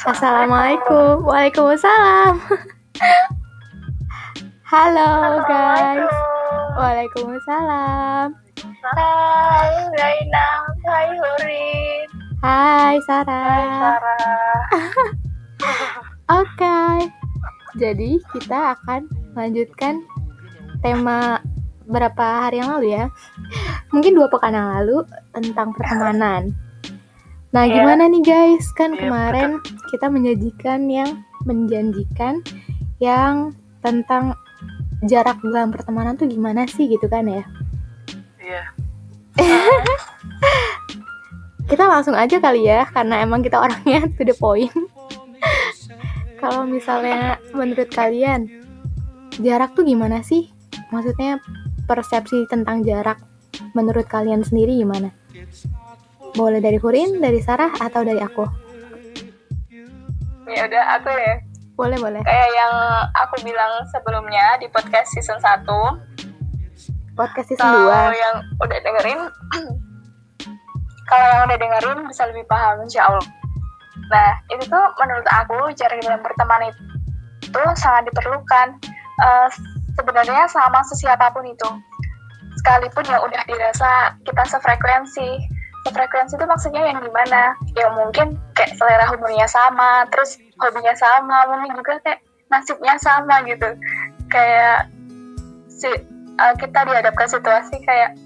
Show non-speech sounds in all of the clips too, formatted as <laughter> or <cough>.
Assalamualaikum. Waalaikumsalam. <laughs> Halo guys. Waalaikumsalam. Hai Raina, hai Hurin, Hai hai Sarah. <laughs> Oke. Jadi kita akan melanjutkan tema berapa hari yang lalu ya? Mungkin dua pekan yang lalu tentang pertemanan. Nah, Iya. gimana nih guys? Kan Iya, kemarin kita menjanjikan yang menjanjikan yang tentang jarak dalam pertemanan tuh gimana sih gitu kan ya? Iya. <laughs> Kita langsung aja kali ya, karena emang kita orangnya <laughs> to the point. <laughs> Kalau misalnya menurut kalian, jarak tuh gimana sih? Maksudnya persepsi tentang jarak menurut kalian sendiri gimana? Boleh dari Hurin, dari Sarah, atau dari aku? Ya udah aku ya. Boleh, boleh. Kayak yang aku bilang sebelumnya di podcast season 1. Podcast season Kalau 2. yang udah dengerin <clears throat> kalau yang udah dengerin bisa lebih paham insya Allah. Nah, itu tuh menurut aku jarak dalam pertemanan itu sangat diperlukan. Eh, sebenarnya sama sesiapapun itu. Sekalipun yang udah dirasa kita sefrekuensi. Sefrekuensi itu maksudnya yang gimana? Ya mungkin kayak selera humornya sama, terus hobinya sama, mungkin juga kayak nasibnya sama gitu. Kayak si uh, kita dihadapkan situasi kayak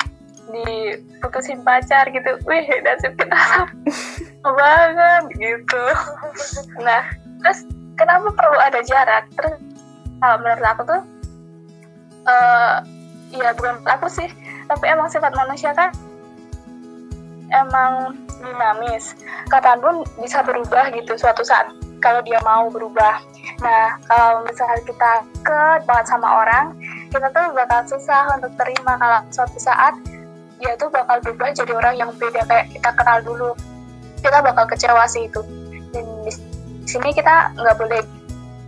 diputusin pacar gitu wih nasib kita sama <laughs> banget gitu nah terus kenapa perlu ada jarak terus uh, menurut aku tuh uh, ya bukan aku sih tapi emang sifat manusia kan emang dinamis. Kapan pun bisa berubah gitu suatu saat kalau dia mau berubah. Nah kalau misalnya kita deket banget sama orang kita tuh bakal susah untuk terima kalau suatu saat dia tuh bakal berubah jadi orang yang beda kayak kita kenal dulu. Kita bakal kecewa sih itu. Dan di sini kita nggak boleh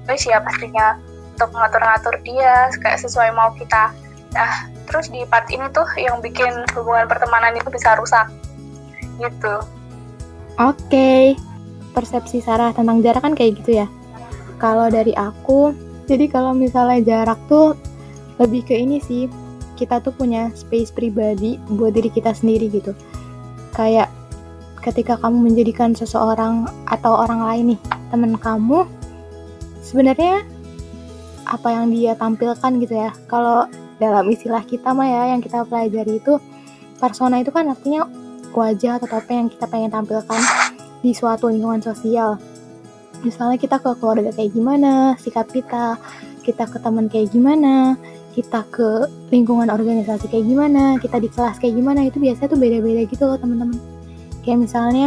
guys ya pastinya untuk ngatur-ngatur dia kayak sesuai mau kita. Nah terus di part ini tuh yang bikin hubungan pertemanan itu bisa rusak gitu Oke. Persepsi Sarah tentang jarak kan kayak gitu ya. Kalau dari aku, jadi kalau misalnya jarak tuh lebih ke ini sih. Kita tuh punya space pribadi buat diri kita sendiri gitu. Kayak ketika kamu menjadikan seseorang atau orang lain nih, temen kamu, sebenarnya apa yang dia tampilkan gitu ya. Kalau dalam istilah kita mah ya yang kita pelajari itu persona itu kan artinya wajah atau apa yang kita pengen tampilkan di suatu lingkungan sosial. Misalnya kita ke keluarga kayak gimana, sikap kita, kita ke teman kayak gimana, kita ke lingkungan organisasi kayak gimana, kita di kelas kayak gimana, itu biasanya tuh beda-beda gitu loh teman-teman. Kayak misalnya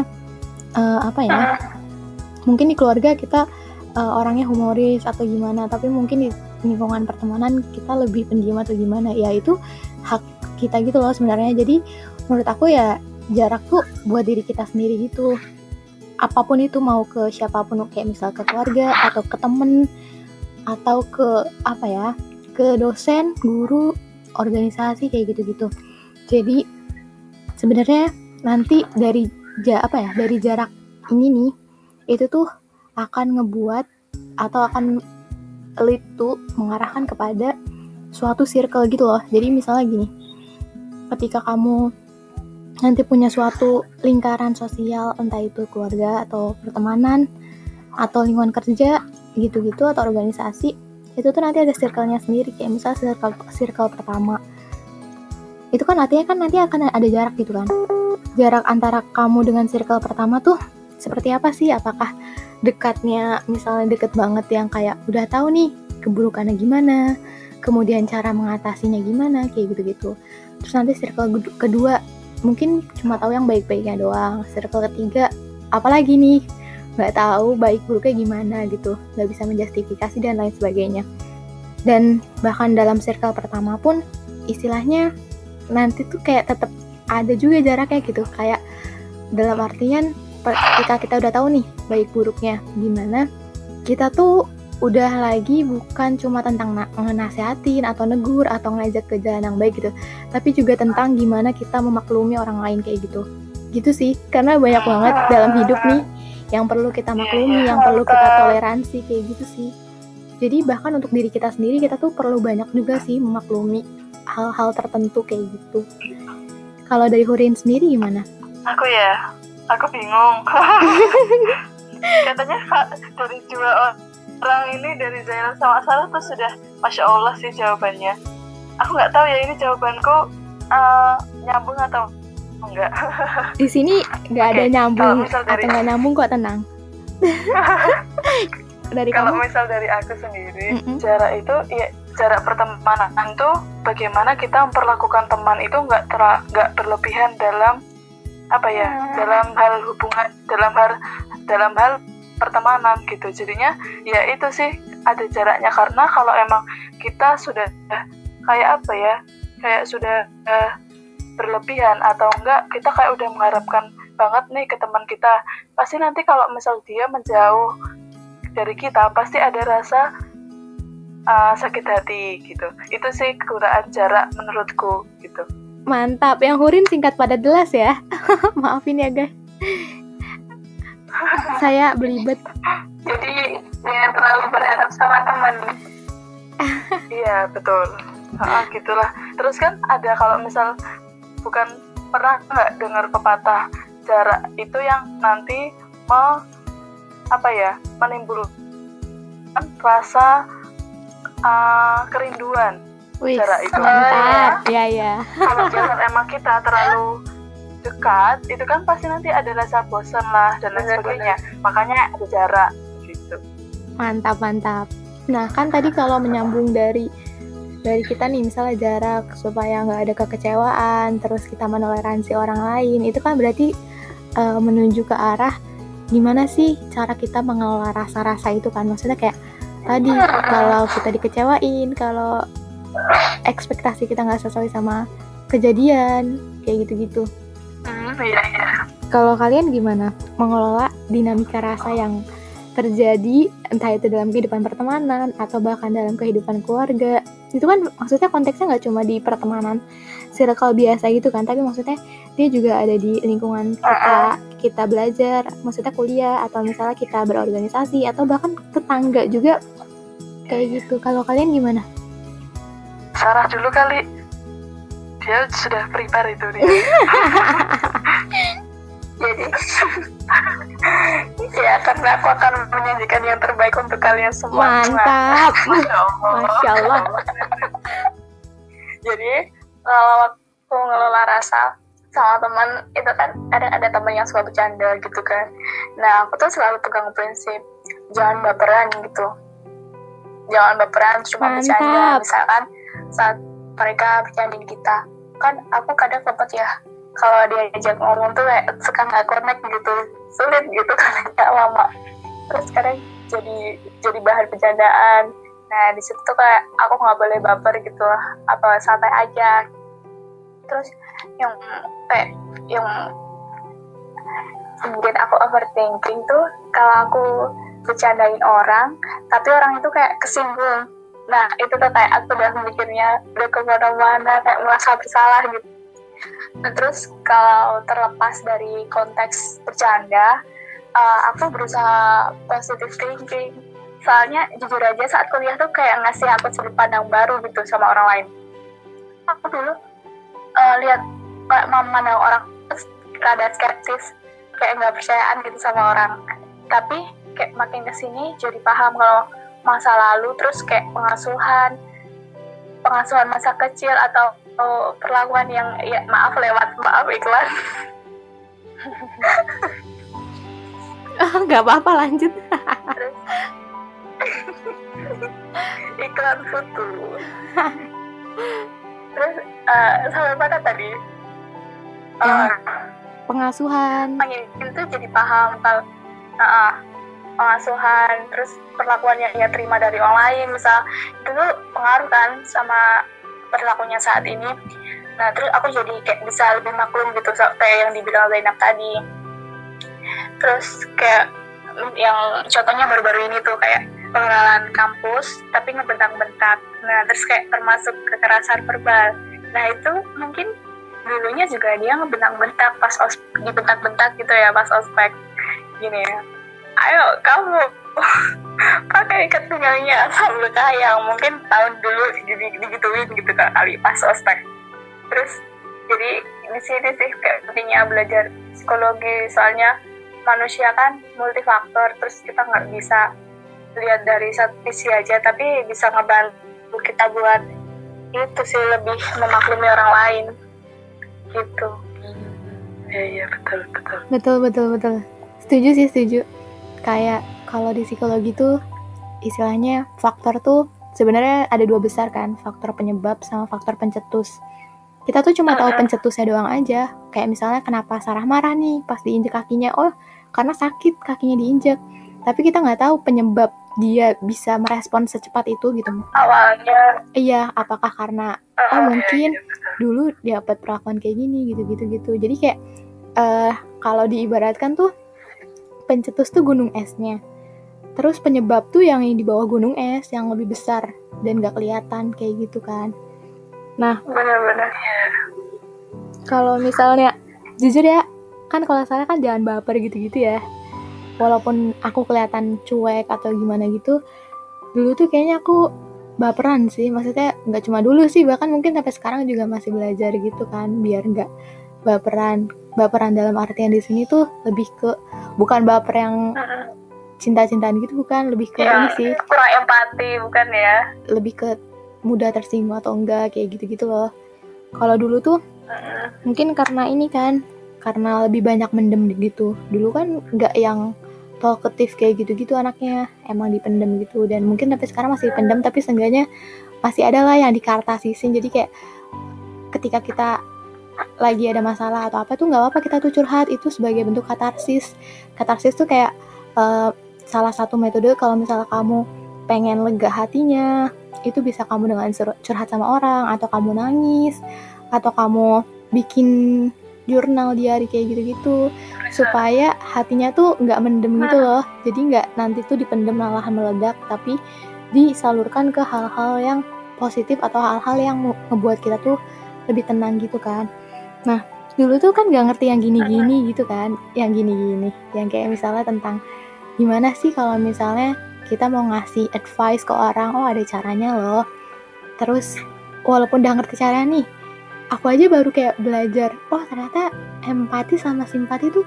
eh, apa ya? Mungkin di keluarga kita eh, orangnya humoris atau gimana, tapi mungkin di lingkungan pertemanan kita lebih pendiam atau gimana. Ya itu hak kita gitu loh sebenarnya. Jadi menurut aku ya jarak tuh buat diri kita sendiri gitu. Apa pun itu mau ke siapa pun kayak misal ke keluarga atau ke temen atau ke apa ya ke dosen guru organisasi kayak gitu-gitu. Jadi sebenarnya nanti dari ja apa ya dari jarak ini nih itu tuh akan ngebuat atau akan lead to mengarahkan kepada suatu circle gitu loh. Jadi misalnya gini ketika kamu nanti punya suatu lingkaran sosial entah itu keluarga atau pertemanan atau lingkungan kerja gitu-gitu atau organisasi itu tuh nanti ada circle-nya sendiri. Kayak misal circle circle pertama. Itu kan artinya kan nanti akan ada jarak gitu kan? Jarak antara kamu dengan circle pertama tuh seperti apa sih? Apakah dekatnya misalnya deket banget yang kayak udah tahu nih keburukannya gimana kemudian cara mengatasinya gimana kayak gitu-gitu. Terus nanti circle kedua mungkin cuma tahu yang baik-baiknya doang. Circle ketiga apalagi nih? Nggak tahu baik buruknya gimana gitu. Nggak bisa menjustifikasi dan lain sebagainya. Dan bahkan dalam circle pertama pun istilahnya nanti tuh kayak tetap ada juga jaraknya gitu. Kayak dalam artian ketika kita udah tahu nih baik buruknya gimana kita tuh udah lagi bukan cuma tentang na- ngenasehatin atau negur atau ngajak ke jalan yang baik gitu tapi juga tentang gimana kita memaklumi orang lain kayak gitu gitu sih karena banyak banget dalam hidup nih yang perlu kita maklumi, iya. yang perlu kita toleransi kayak gitu sih. Jadi bahkan untuk diri kita sendiri kita tuh perlu banyak juga sih memaklumi hal-hal tertentu kayak gitu. Kalau dari Hurin sendiri gimana? Aku ya, aku bingung. <laughs> Katanya dari dua orang ini dari Zainal sama Sarah tuh sudah masya Allah sih jawabannya. Aku nggak tahu ya ini jawabanku eh, nyambung atau enggak. <laughs> Di sini nggak ada Oke, nyambung dari- atau nggak nyambung kok tenang. <laughs> dari Kalau kamu? misal dari aku sendiri, Mm-mm. jarak itu ya jarak pertemanan tuh bagaimana kita memperlakukan teman itu nggak nggak berlebihan dalam apa ya Hmm. dalam hal hubungan dalam hal dalam hal pertemanan gitu. Jadinya ya itu sih ada jaraknya. Karena kalau emang kita sudah kayak apa ya kayak sudah eh, berlebihan atau enggak kita kayak udah mengharapkan banget nih ke teman kita. Pasti nanti kalau misal dia menjauh dari kita pasti ada rasa uh, sakit hati gitu. Itu sih kekurangan jarak menurutku gitu. Mantap, yang Hurin singkat pada jelas ya. <laughs> Maafin ya guys. Saya belibet. Jadi jangan terlalu berharap sama teman. <laughs> iya betul Ah, gitulah terus kan ada kalau misal bukan pernah nggak dengar pepatah jarak itu yang nanti me, apa ya menimbulkan rasa uh, kerinduan Wih, Jarak itu. mantap. Ya ya. kalau misal emang kita terlalu dekat itu kan pasti nanti ada rasa bosan lah dan lain sebagainya makanya ada jarak gitu Mantap, mantap. Nah, kan tadi kalau menyambung dari dari kita nih misalnya jarak supaya nggak ada kekecewaan, terus kita menoleransi orang lain, itu kan berarti eh, menuju ke arah gimana sih cara kita mengelola rasa-rasa itu kan? Maksudnya kayak tadi kalau kita dikecewain, kalau ekspektasi kita nggak sesuai sama kejadian, kayak gitu-gitu. Iya iya Kalau kalian gimana? Mengelola dinamika rasa yang terjadi entah itu dalam kehidupan pertemanan atau bahkan dalam kehidupan keluarga. Itu kan maksudnya konteksnya nggak cuma di pertemanan circle biasa gitu kan tapi maksudnya dia juga ada di lingkungan kita. Kita belajar maksudnya kuliah atau misalnya kita berorganisasi atau bahkan tetangga juga kayak gitu. Kalau kalian gimana? Sarah dulu kali dia sudah prepare itu dia <laughs> Jadi <laughs> ya karena aku akan menyajikan yang terbaik untuk kalian semua. mantap <laughs> Masya Allah masya Allah Jadi kalau waktu ngelola rasa sama teman itu kan ada ada teman yang suka bercanda gitu kan. Nah aku tuh selalu pegang prinsip jangan baperan gitu. Jangan baperan cuma Mantap. bercanda. Misalkan saat mereka bercandain kita. Kan aku kadang sempet ya kalau dia ajak ngomong tuh kayak suka nggak connect gitu. Sulit gitu <laughs> karena lama. Terus kadang jadi jadi bahan bercandaan. Nah di situ tuh kayak aku nggak boleh baper gitu apa santai aja. Terus yang kayak yang bikin aku overthinking tuh kalau aku bercandain orang tapi orang itu kayak kesinggung nah itu tuh kayak aku udah mikirnya udah ke mana-mana kayak merasa bersalah gitu. Nah terus kalau terlepas dari konteks bercanda uh, aku berusaha positive thinking. Soalnya jujur aja saat kuliah tuh kayak ngasih aku sudut pandang baru gitu sama orang lain. Aku dulu uh, lihat kayak memandang orang terus rada skeptis kayak nggak percayaan gitu sama orang. Tapi kayak makin ke sini jadi paham kalau masa lalu terus kayak pengasuhan pengasuhan masa kecil atau atau perlakuan yang ya maaf lewat maaf iklan. <laughs> Nggak apa-apa lanjut. Terus. Iklan foto. Terus eh, sampai mana tadi. Yang- Eh, pengasuhan. makin itu jadi paham kalau uh, pengasuhan terus perlakuan yang ia terima dari orang lain misal itu tuh pengaruh kan sama perilakunya saat ini. Nah terus aku jadi kayak bisa lebih maklum gitu kayak yang dibilang Zainab tadi. Terus kayak yang contohnya baru-baru ini tuh kayak pengenalan kampus tapi ngebentak-bentak. Nah terus kayak termasuk kekerasan verbal. Nah itu mungkin dulunya juga dia ngebentak-bentak pas os dibentak-bentak gitu ya pas ospek. Gini ya ayo kamu <laughs> pakai ikat pinggangnya asal yang mungkin tahun dulu digituin gitu kali pas ospek. Terus jadi di sini sih kayak pentingnya belajar psikologi. Soalnya manusia kan multifaktor terus kita nggak bisa lihat dari satu sisi aja tapi bisa ngebantu kita buat itu sih lebih memaklumi orang lain. Gitu. Iya iya betul betul. Betul betul betul. Setuju sih setuju kayak kalau di psikologi tuh istilahnya faktor tuh sebenarnya ada dua besar kan faktor penyebab sama faktor pencetus. Kita tuh cuma tahu pencetusnya doang aja. Kayak misalnya kenapa Sarah marah nih pas diinjek kakinya? Oh karena sakit kakinya diinjek. Tapi kita nggak tahu penyebab dia bisa merespon secepat itu gitu. Awalnya. Iya apakah karena oh mungkin dulu dapat perlakuan kayak gini gitu gitu gitu jadi kayak uh, kalau diibaratkan tuh pencetus tuh gunung esnya. Terus penyebab tuh yang di bawah gunung es yang lebih besar dan gak kelihatan kayak gitu kan. Nah benar-benar. kalau misalnya jujur ya kan kalau saya kan jangan baper gitu-gitu ya. Walaupun aku kelihatan cuek atau gimana gitu dulu tuh kayaknya aku baperan sih. Maksudnya nggak cuma dulu sih bahkan mungkin sampai sekarang juga masih belajar gitu kan biar nggak baperan baperan dalam artian di sini tuh lebih ke bukan baper yang cinta-cintaan gitu bukan. Lebih ke ya, ini sih. kurang empati bukan ya? Lebih ke mudah tersinggung atau enggak kayak gitu-gitu loh. Kalau dulu tuh mungkin karena ini kan karena lebih banyak mendem gitu. Dulu kan nggak yang talkative kayak gitu-gitu anaknya. Emang dipendem gitu. Dan mungkin sampai sekarang masih dipendem tapi seenggaknya masih ada lah yang dikartasisin. Jadi kayak ketika kita lagi ada masalah atau apa tuh nggak apa-apa kita tuh curhat. Itu sebagai bentuk katarsis. Katarsis tuh kayak uh, salah satu metode kalau misalnya kamu pengen lega hatinya itu bisa kamu dengan curhat sama orang atau kamu nangis atau kamu bikin jurnal diary kayak gitu-gitu supaya hatinya tuh nggak mendem gitu loh. Jadi nggak nanti tuh dipendem malah meledak tapi disalurkan ke hal-hal yang positif atau hal-hal yang ngebuat kita tuh lebih tenang gitu kan nah dulu tuh kan nggak ngerti yang gini-gini gitu kan yang gini-gini yang kayak misalnya tentang gimana sih kalau misalnya kita mau ngasih advice ke orang oh ada caranya loh. Terus walaupun udah ngerti caranya nih aku aja baru kayak belajar oh ternyata empati sama simpati tuh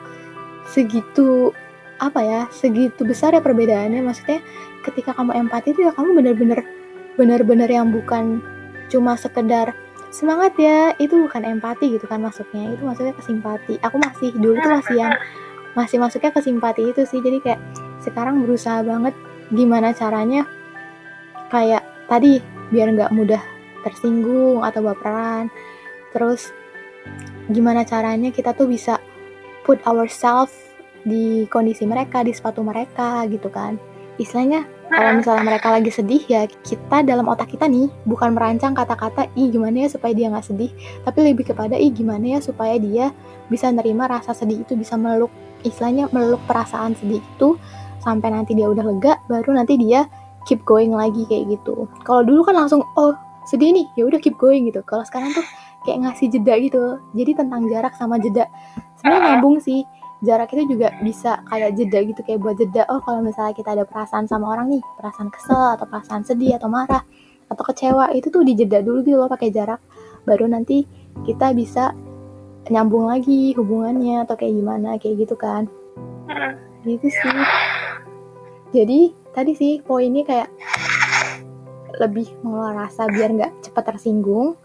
segitu apa ya segitu besar ya perbedaannya. Maksudnya ketika kamu empati tuh ya kamu bener-bener bener-bener yang bukan cuma sekedar semangat ya. Itu bukan empati gitu kan maksudnya. Itu maksudnya ke simpati aku masih dulu tuh masih yang masih masuknya ke simpati itu sih. Jadi kayak sekarang berusaha banget gimana caranya kayak tadi biar nggak mudah tersinggung atau baperan. Terus gimana caranya kita tuh bisa put ourselves di kondisi mereka, di sepatu mereka gitu kan. Istilahnya kalau misalnya mereka lagi sedih ya kita dalam otak kita nih bukan merancang kata-kata ih gimana ya supaya dia nggak sedih, tapi lebih kepada ih gimana ya supaya dia bisa nerima rasa sedih itu bisa meluk istilahnya meluk perasaan sedih itu sampai nanti dia udah lega baru nanti dia keep going lagi kayak gitu. Kalau dulu kan langsung oh sedih nih ya udah keep going gitu. Kalau sekarang tuh kayak ngasih jeda gitu. Jadi tentang jarak sama jeda. Sebenarnya nyambung sih jarak itu juga bisa kayak jeda gitu kayak buat jeda oh kalau misalnya kita ada perasaan sama orang nih perasaan kesel atau perasaan sedih atau marah atau kecewa itu tuh dijeda dulu gitu loh pakai jarak. Baru nanti kita bisa nyambung lagi hubungannya atau kayak gimana kayak gitu kan. Gitu sih. Jadi tadi sih poinnya kayak lebih mengelola rasa biar nggak cepat tersinggung.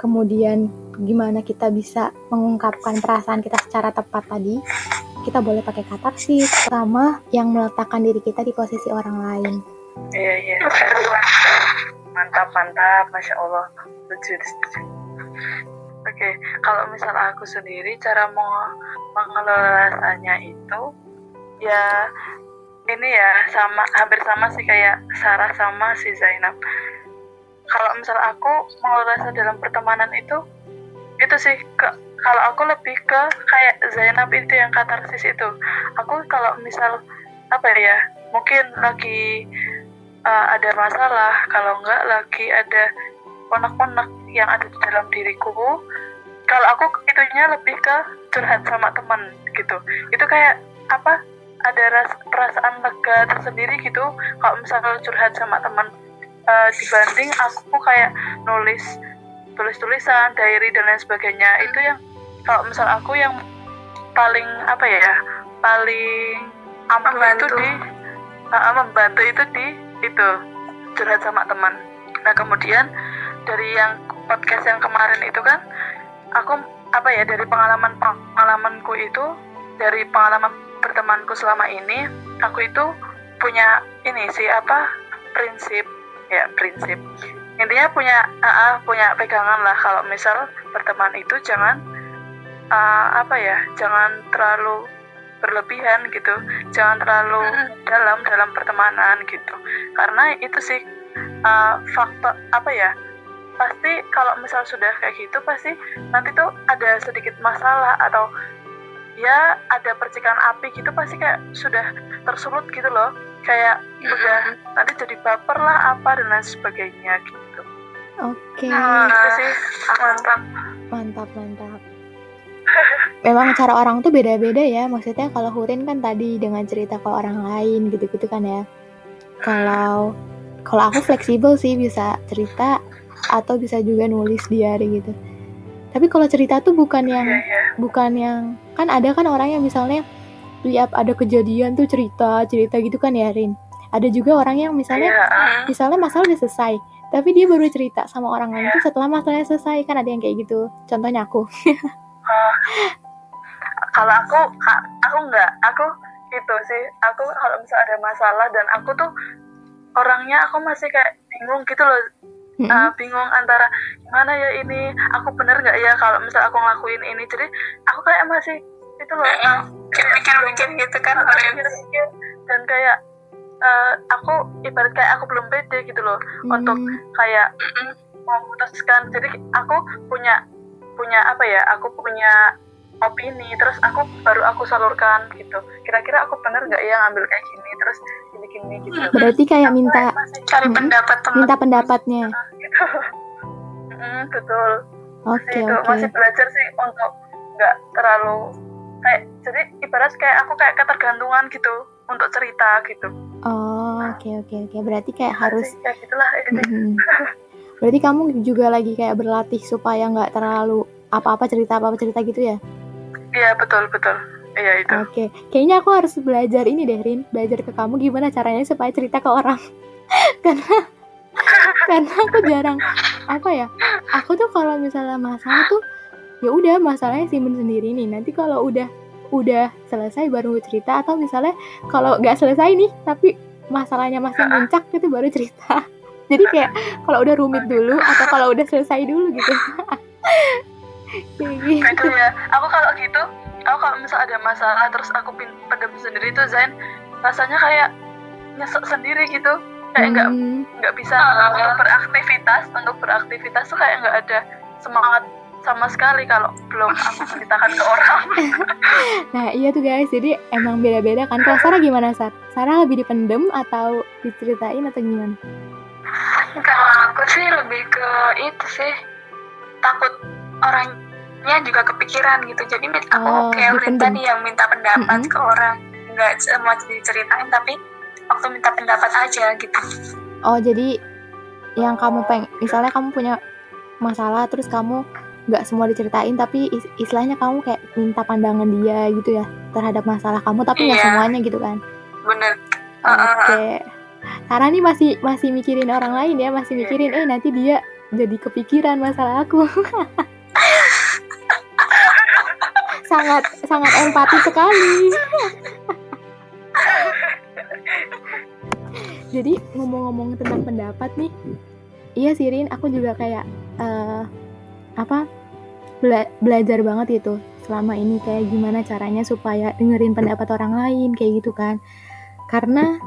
Kemudian gimana kita bisa mengungkapkan perasaan kita secara tepat tadi kita boleh pakai katarsis sama yang meletakkan diri kita di posisi orang lain. Iya iya. Mantap mantap. Masya allah. Setuju setuju. Oke kalau misal aku sendiri cara mau mengelolanya itu ya ini ya sama hampir sama sih kayak Sarah sama si Zainab. Kalau misal aku rasa dalam pertemanan itu itu sih ke kalau aku lebih ke kayak Zainab itu yang katarsis itu. Aku kalau misal apa ya mungkin lagi uh, ada masalah kalau enggak lagi ada konak-konak yang ada di dalam diriku kalau aku itunya lebih ke curhat sama teman gitu. Itu kayak apa ada ras, perasaan lega tersendiri gitu kalau misalnya curhat sama teman. Uh, dibanding aku kayak nulis tulis-tulisan diary dan lain sebagainya. Itu yang kalau misal aku yang paling apa ya paling ampuh itu di uh, membantu itu di itu curhat sama teman. Nah kemudian dari yang podcast yang kemarin itu kan aku apa ya dari pengalaman pengalamanku itu dari pengalaman bertemanku selama ini aku itu punya ini sih apa prinsip ya prinsip intinya punya uh, punya pegangan lah. Kalau misal berteman itu jangan uh, apa ya jangan terlalu berlebihan gitu. Jangan terlalu dalam dalam pertemanan gitu. Karena itu sih uh, faktor apa ya pasti kalau misal sudah kayak gitu pasti nanti tuh ada sedikit masalah atau ya ada percikan api gitu pasti kayak sudah tersulut gitu loh. Kayak udah nanti jadi baper lah apa dan lain sebagainya gitu oke. Okay. nah, itu sih. Mantap. Mantap mantap. Memang cara orang tuh beda-beda ya. Maksudnya kalau Hurin kan tadi dengan cerita ke orang lain gitu-gitu kan ya. Kalau kalau aku fleksibel sih bisa cerita atau bisa juga nulis diary gitu. Tapi kalau cerita tuh bukan yang yeah, yeah. bukan yang kan ada kan orang yang misalnya lihat ada kejadian tuh cerita cerita gitu kan ya Rin. Ada juga orang yang misalnya yeah. misalnya masalah udah selesai tapi dia baru cerita sama orang lain yeah. tuh setelah masalahnya selesai kan ada yang kayak gitu. Contohnya aku. Uh, kalau aku aku nggak. Aku gitu sih. Aku kalau misalnya ada masalah dan aku tuh orangnya aku masih kayak bingung gitu loh. Mm-hmm. uh, bingung antara gimana ya ini aku bener nggak ya kalau misal aku ngelakuin ini. Jadi aku kayak masih itu loh. Uh, mikir-mikir gitu kan orang mikir dan kayak uh, aku ibarat kayak aku belum pede gitu loh mm. untuk kayak memutuskan. Jadi aku punya punya apa ya aku punya opini terus aku baru aku salurkan gitu. Kira-kira aku bener nggak ya ngambil kayak gini terus gini gini gitu berarti kayak minta cari hmm, pendapat teman minta pendapatnya. Gitu. <laughs> hmm, betul. Oke okay, itu okay. masih belajar sih untuk nggak terlalu kayak jadi ibarat kayak aku kayak ketergantungan gitu untuk cerita gitu oh oke okay, oke okay, oke okay. berarti kayak harus kayak gitulah mm -hmm. berarti kamu juga lagi kayak berlatih supaya nggak terlalu apa-apa cerita apa-apa cerita gitu ya Iya betul betul. Iya itu. Oke, okay. kayaknya aku harus belajar ini deh Rin, belajar ke kamu gimana caranya supaya cerita ke orang. <laughs> karena <laughs> karena aku jarang apa ya? Aku tuh kalau misalnya masalah tuh ya udah masalahnya simpen sendiri nih. Nanti kalau udah udah selesai baru cerita atau misalnya kalau nggak selesai nih tapi masalahnya masih muncak gitu baru cerita. <laughs> Jadi kayak kalau udah rumit dulu atau kalau udah selesai dulu gitu. <laughs> gitu ya aku kalau gitu aku kalau misal ada masalah terus aku pendem sendiri tuh Zain rasanya kayak nyesek sendiri gitu kayak nggak hmm. nggak bisa untuk beraktivitas untuk beraktivitas tuh kayak nggak ada semangat sama sekali kalau belum aku ceritakan ke orang. <laughs> nah iya tuh guys, jadi emang beda-beda kan. Kalau Sarah gimana Sar? Sarah lebih dipendem atau diceritain atau gimana? Kalau aku sih lebih ke itu sih takut orangnya juga kepikiran gitu jadi aku oh, kayak tadi yang minta pendapat mm -hmm. ke orang nggak semua diceritain tapi waktu minta pendapat aja gitu oh jadi yang kamu peng misalnya kamu punya masalah terus kamu nggak semua diceritain tapi istilahnya kamu kayak minta pandangan dia gitu ya terhadap masalah kamu tapi nggak iya. semuanya gitu kan bener oke okay. Karena nih masih masih mikirin orang lain ya masih mikirin eh nanti dia jadi kepikiran masalah aku <laughs> sangat sangat empati sekali. <laughs> Jadi ngomong-ngomong tentang pendapat nih, iya Sirin, aku juga kayak uh, apa bela belajar banget itu selama ini kayak gimana caranya supaya dengerin pendapat orang lain kayak gitu kan. Karena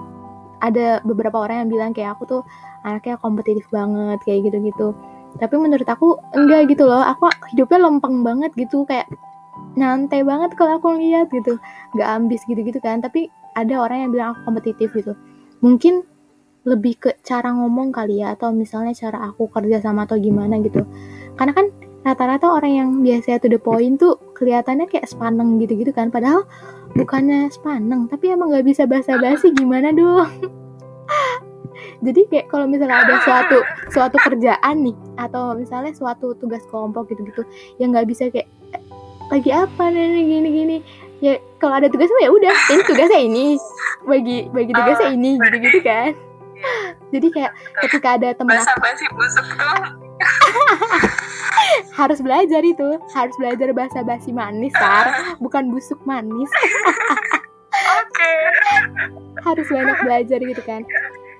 ada beberapa orang yang bilang kayak aku tuh anaknya kompetitif banget kayak gitu-gitu. Tapi menurut aku enggak gitu loh. Aku hidupnya lempeng banget gitu kayak nyantai banget kalau aku lihat gitu nggak ambis gitu-gitu kan tapi ada orang yang bilang aku kompetitif gitu mungkin lebih ke cara ngomong kali ya atau misalnya cara aku kerja sama atau gimana gitu karena kan rata-rata orang yang biasanya to the point tuh kelihatannya kayak sepaneng gitu-gitu kan. Padahal bukannya sepaneng tapi emang nggak bisa basa-basi. Gimana dong? <laughs> Jadi kayak kalau misalnya ada suatu suatu kerjaan nih atau misalnya suatu tugas kelompok gitu-gitu yang nggak bisa kayak "Eh, lagi apa nih gini gini? Ya kalau ada tugas ya udah ini tugasnya ini bagi bagi tugasnya ini gitu-gitu kan. <laughs> Jadi kayak ketika ada teman Bahasa basi busuk tuh. <laughs> harus belajar itu. Harus belajar bahasa basi manis sar. Bukan busuk manis. Oke. harus banyak belajar gitu kan.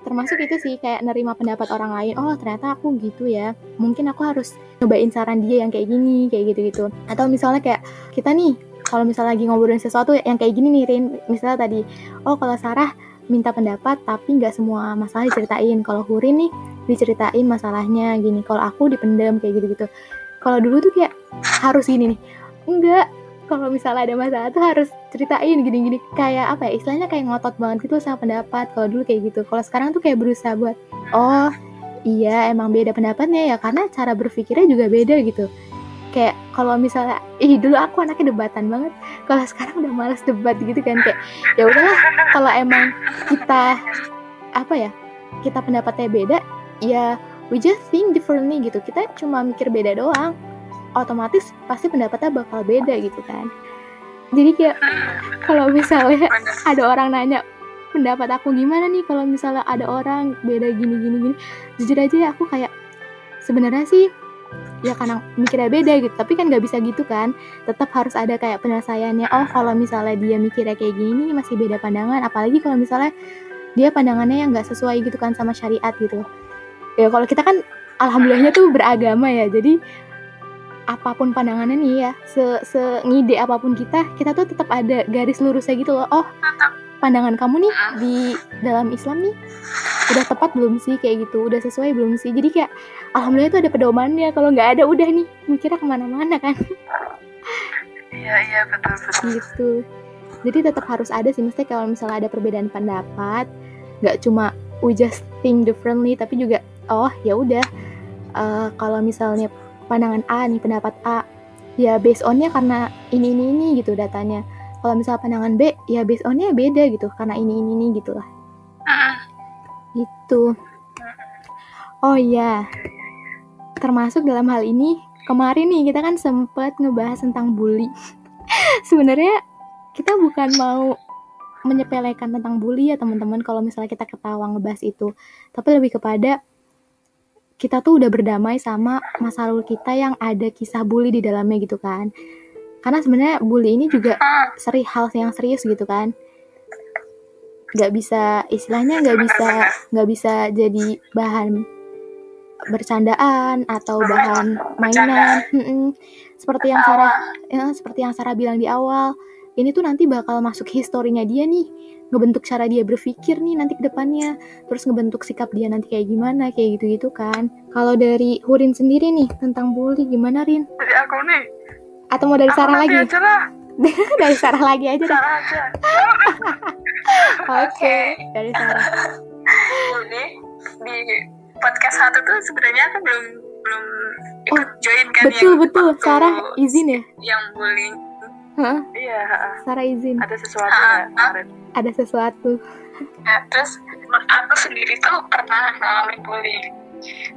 Termasuk itu sih kayak nerima pendapat orang lain. Oh ternyata aku gitu ya. Mungkin aku harus cobain saran dia yang kayak gini kayak gitu gitu atau misalnya kayak kita nih kalau misalnya lagi ngobrolin sesuatu yang kayak gini nih Rin. Misalnya tadi oh kalau Sarah minta pendapat tapi nggak semua masalah diceritain. Kalau Hurin nih diceritain masalahnya. Gini kalau aku dipendam kayak gitu gitu kalau dulu tuh kayak harus gini nih. Enggak. Kalau misalnya ada masalah tuh harus ceritain gini-gini. Kayak apa ya istilahnya kayak ngotot banget gitu sama pendapat. Kalau dulu kayak gitu. Kalau sekarang tuh kayak berusaha buat oh iya emang beda pendapatnya ya. Karena cara berpikirnya juga beda gitu. Kayak kalau misalnya ih dulu aku anaknya debatan banget. Kalau sekarang udah males debat gitu kan. Kayak ya udahlah kalau emang kita apa ya kita pendapatnya beda ya we just think differently gitu. Kita cuma mikir beda doang. Otomatis pasti pendapatnya bakal beda gitu kan. Jadi kayak kalau misalnya <laughs> ada orang nanya pendapat aku gimana nih kalau misalnya ada orang beda gini gini gini? Jujur aja ya aku kayak sebenarnya sih ya karena mikirnya beda gitu. Tapi kan nggak bisa gitu kan. Tetap harus ada kayak penyelesaiannya. Oh kalau misalnya dia mikirnya kayak gini masih beda pandangan. Apalagi kalau misalnya dia pandangannya yang nggak sesuai gitu kan sama syariat gitu ya kalau kita kan alhamdulillahnya tuh beragama ya. Jadi apa pun pandangannya nih ya se ngide apa pun kita kita tuh tetap ada garis lurusnya gitu loh. Oh pandangan kamu nih di dalam Islam nih udah tepat belum sih? Kayak gitu udah sesuai belum sih? Jadi kayak alhamdulillah itu ada pedomannya. Kalau nggak ada udah nih. Mikirnya ke mana-mana kan. Iya iya betul betul. gitu. Jadi tetap harus ada sih. Mesti kalau misalnya ada perbedaan pendapat nggak cuma we just think differently tapi juga oh ya udah. Eh, kalau misalnya pandangan A nih pendapat A ya based onnya karena ini ini ini gitu datanya. Kalau misalnya pandangan B ya based onnya beda gitu karena ini ini ini gitu lah. Mm-mm. gitu. Oh iya. Termasuk dalam hal ini kemarin nih kita kan sempat ngebahas tentang bully. <laughs> Sebenarnya kita bukan mau menyepelekan tentang bully ya teman-teman kalau misalnya kita ketawa ngebahas itu. Tapi lebih kepada kita tuh udah berdamai sama masa lalu kita yang ada kisah bully di dalamnya gitu kan. Karena sebenarnya bully ini juga seri hal yang serius gitu kan. Nggak bisa istilahnya nggak bisa nggak bisa jadi bahan bercandaan atau bahan mainan. Seperti yang Sarah ya, seperti yang Sarah bilang di awal ini tuh nanti bakal masuk historinya dia nih ngebentuk cara dia berpikir nih nanti ke depannya terus ngebentuk sikap dia nanti kayak gimana kayak gitu-gitu kan kalau dari Hurin sendiri nih tentang bully gimana Rin Dari aku nih. atau mau dari Aku Sarah lagi aja lah. <laughs> dari Sarah lagi aja dah Sarah aja. <laughs> Oke, dari Sarah. Jadi di podcast satu tuh sebenarnya aku belum belum ikut join kan Oh, Betul yang betul, Sarah izin ya? yang bullying. Hah? Iya. Sarah izin. ada sesuatu ya kemarin. Ada sesuatu. Ya, terus aku sendiri tuh pernah ngalamin bullying.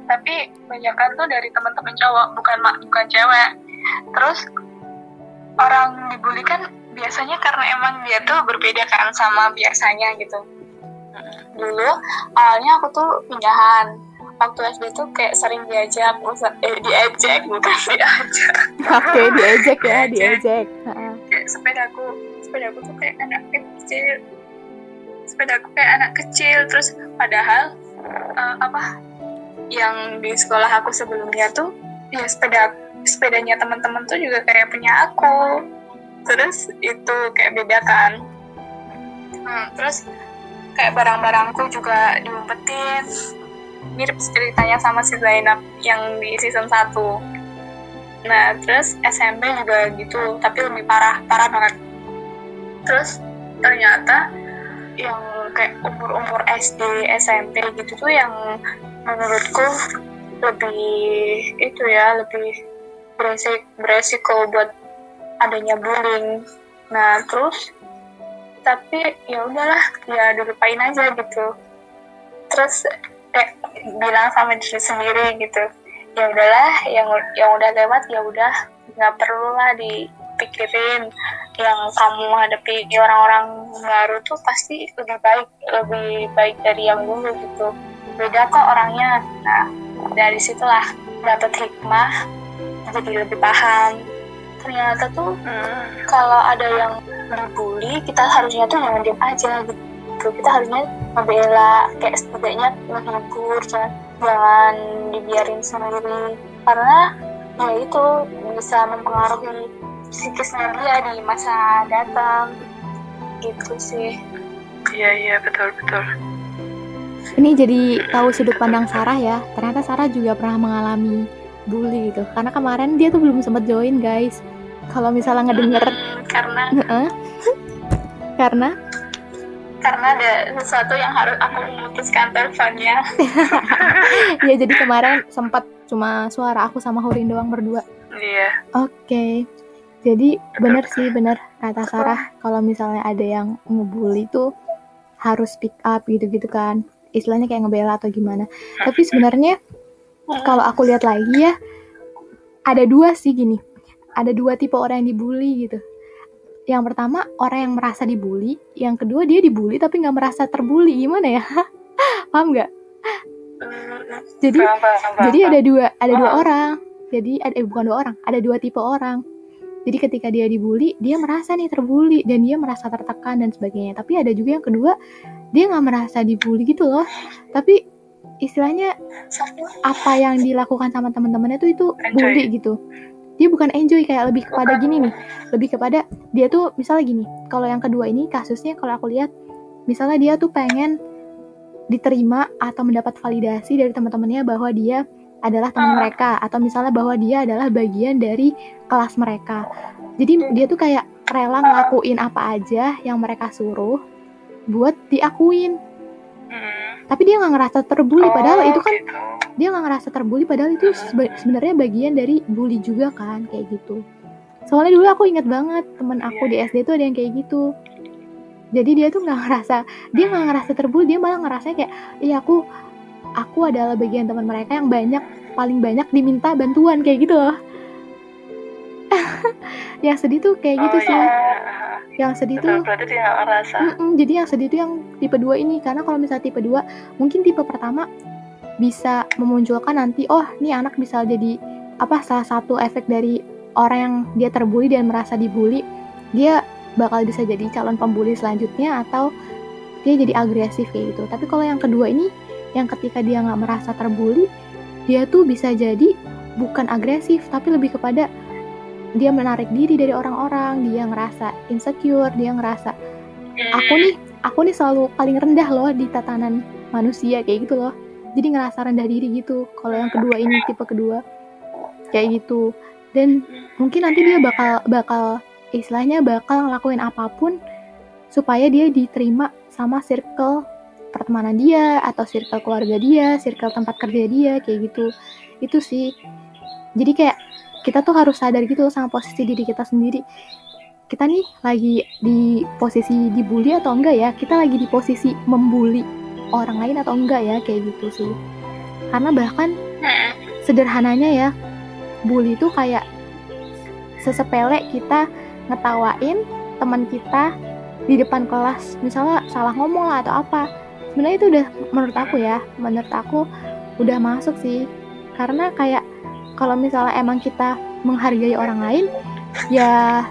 Tapi banyakan tuh dari teman-teman cowok, bukan mak bukan cewek. Terus orang dibully kan biasanya karena emang dia tuh berbeda kan sama biasanya gitu. Dulu awalnya aku tuh pindahan. Waktu SD tuh kayak sering diajak, eh diajak bukan <laughs> diajak. Oke, diejek ya, diejek. Heeh. kayak sepedaku sepedaku tuh kayak anak kecil sepedaku kayak anak kecil terus padahal eh, apa yang di sekolah aku sebelumnya tuh ya sepeda sepedanya teman-teman tuh juga kayak punya aku terus itu kayak beda kan Hmm, terus kayak barang-barangku juga diumpetin mirip ceritanya sama si Zainab yang di season 1 Nah, terus SMP juga gitu, tapi lebih parah, parah banget. Terus ternyata yang kayak umur-umur SD, SMP gitu tuh yang menurutku lebih itu ya, lebih beresik, beresiko buat adanya bullying. Nah terus tapi ya udahlah ya dilupain aja gitu. Terus kayak bilang sama diri sendiri gitu. Ya udahlah yang yang udah lewat ya udah. Nggak perlu lah dipikirin. Yang kamu hadapi orang-orang baru tuh pasti lebih baik lebih baik dari yang dulu gitu. Beda kok orangnya. Nah dari situlah dapat hikmah jadi lebih paham. Ternyata tuh hmm, kalau ada yang dibully kita harusnya tuh jangan diam aja gitu kita harusnya membela kayak setidaknya menghibur jangan jangan dibiarin sendiri. Karena ya itu bisa mempengaruhi psikisnya dia di masa datang. Gitu sih. Iya iya betul betul. Ini jadi tahu sudut pandang Sarah ya. Ternyata Sarah juga pernah mengalami bully gitu. Karena kemarin dia tuh belum sempat join guys. Kalau misalnya ngedenger hmm, karena karena karena ada sesuatu yang harus aku memutuskan teleponnya. <laughs> Ya jadi kemarin sempat cuma suara aku sama Hurin doang berdua. Iya. Oke. Okay. jadi bener sih bener kata Sarah. Kalau misalnya ada yang ngebully tuh harus pick up gitu-gitu kan. Istilahnya kayak ngebela atau gimana. Tapi sebenarnya kalau aku lihat lagi ya ada dua sih gini. Ada dua tipe orang yang dibully gitu yang pertama orang yang merasa dibully. Yang kedua dia dibully tapi nggak merasa terbully. Gimana ya? <laughs> Paham nggak? Jadi jadi ada dua ada dua orang. Jadi ada eh, bukan dua orang ada dua tipe orang. Jadi ketika dia dibully dia merasa nih terbully dan dia merasa tertekan dan sebagainya. Tapi ada juga yang kedua dia nggak merasa dibully gitu loh. Tapi istilahnya apa yang dilakukan sama teman-temannya tuh itu bully gitu dia bukan enjoy kayak lebih kepada gini nih. Lebih kepada dia tuh misalnya gini kalau yang kedua ini kasusnya kalau aku lihat misalnya dia tuh pengen diterima atau mendapat validasi dari teman-temannya bahwa dia adalah teman mereka atau misalnya bahwa dia adalah bagian dari kelas mereka. Jadi dia tuh kayak rela ngelakuin apa aja yang mereka suruh buat diakuin. Tapi dia nggak ngerasa terbully padahal itu kan gitu dia nggak ngerasa terbully padahal itu sebenarnya bagian dari bully juga kan kayak gitu. Soalnya dulu aku inget banget temen aku di SD tuh ada yang kayak gitu. Jadi dia tuh nggak ngerasa dia nggak ngerasa terbully dia malah ngerasa kayak iya aku aku adalah bagian teman mereka yang banyak paling banyak diminta bantuan kayak gitu loh. <laughs> Yang sedih tuh kayak gitu oh, sih. ya. yang sedih Betul, tuh dia ngerasa. Mm -mm, jadi yang sedih tuh yang tipe dua ini karena kalau misalnya tipe dua mungkin tipe pertama bisa memunculkan nanti oh nih anak bisa jadi apa salah satu efek dari orang yang dia terbully dan merasa dibully dia bakal bisa jadi calon pembuli selanjutnya atau dia jadi agresif kayak gitu. Tapi kalau yang kedua ini yang ketika dia nggak merasa terbully dia tuh bisa jadi bukan agresif tapi lebih kepada dia menarik diri dari orang-orang dia ngerasa insecure dia ngerasa aku nih aku nih selalu paling rendah loh di tatanan manusia kayak gitu loh jadi ngerasa rendah diri gitu kalau yang kedua ini tipe kedua kayak gitu dan mungkin nanti dia bakal bakal istilahnya bakal ngelakuin apa pun supaya dia diterima sama circle pertemanan dia atau circle keluarga dia, circle tempat kerja dia kayak gitu. Itu sih. Jadi kayak kita tuh harus sadar gitu sama posisi diri kita sendiri. Kita nih lagi di posisi dibully atau enggak ya? Kita lagi di posisi membuli orang lain atau enggak ya kayak gitu sih. Karena bahkan sederhananya ya bully itu kayak sesepele kita ngetawain teman kita di depan kelas misalnya salah ngomong lah atau apa. Sebenarnya itu udah menurut aku ya menurut aku udah masuk sih. Karena kayak kalau misalnya emang kita menghargai orang lain ya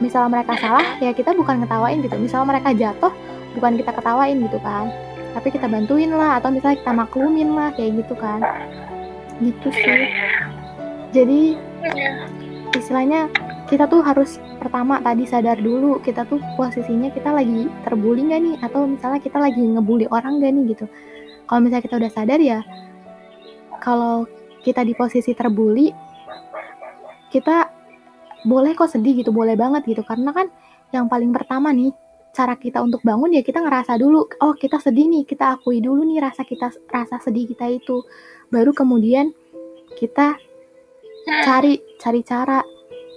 misalnya mereka salah ya kita bukan ngetawain gitu. Misalnya mereka jatuh bukan kita ketawain gitu kan tapi kita bantuin lah atau misalnya kita maklumin lah kayak gitu kan. Gitu sih. Jadi iya. istilahnya kita tuh harus pertama tadi sadar dulu kita tuh posisinya kita lagi terbuli nggak nih? Atau misalnya kita lagi ngebully orang gak nih gitu. Kalau misalnya kita udah sadar ya kalau kita di posisi terbuli kita boleh kok sedih gitu boleh banget gitu. Karena kan yang paling pertama nih cara kita untuk bangun ya kita ngerasa dulu oh kita sedih nih kita akui dulu nih rasa kita rasa sedih kita itu. Baru kemudian kita cari cari cara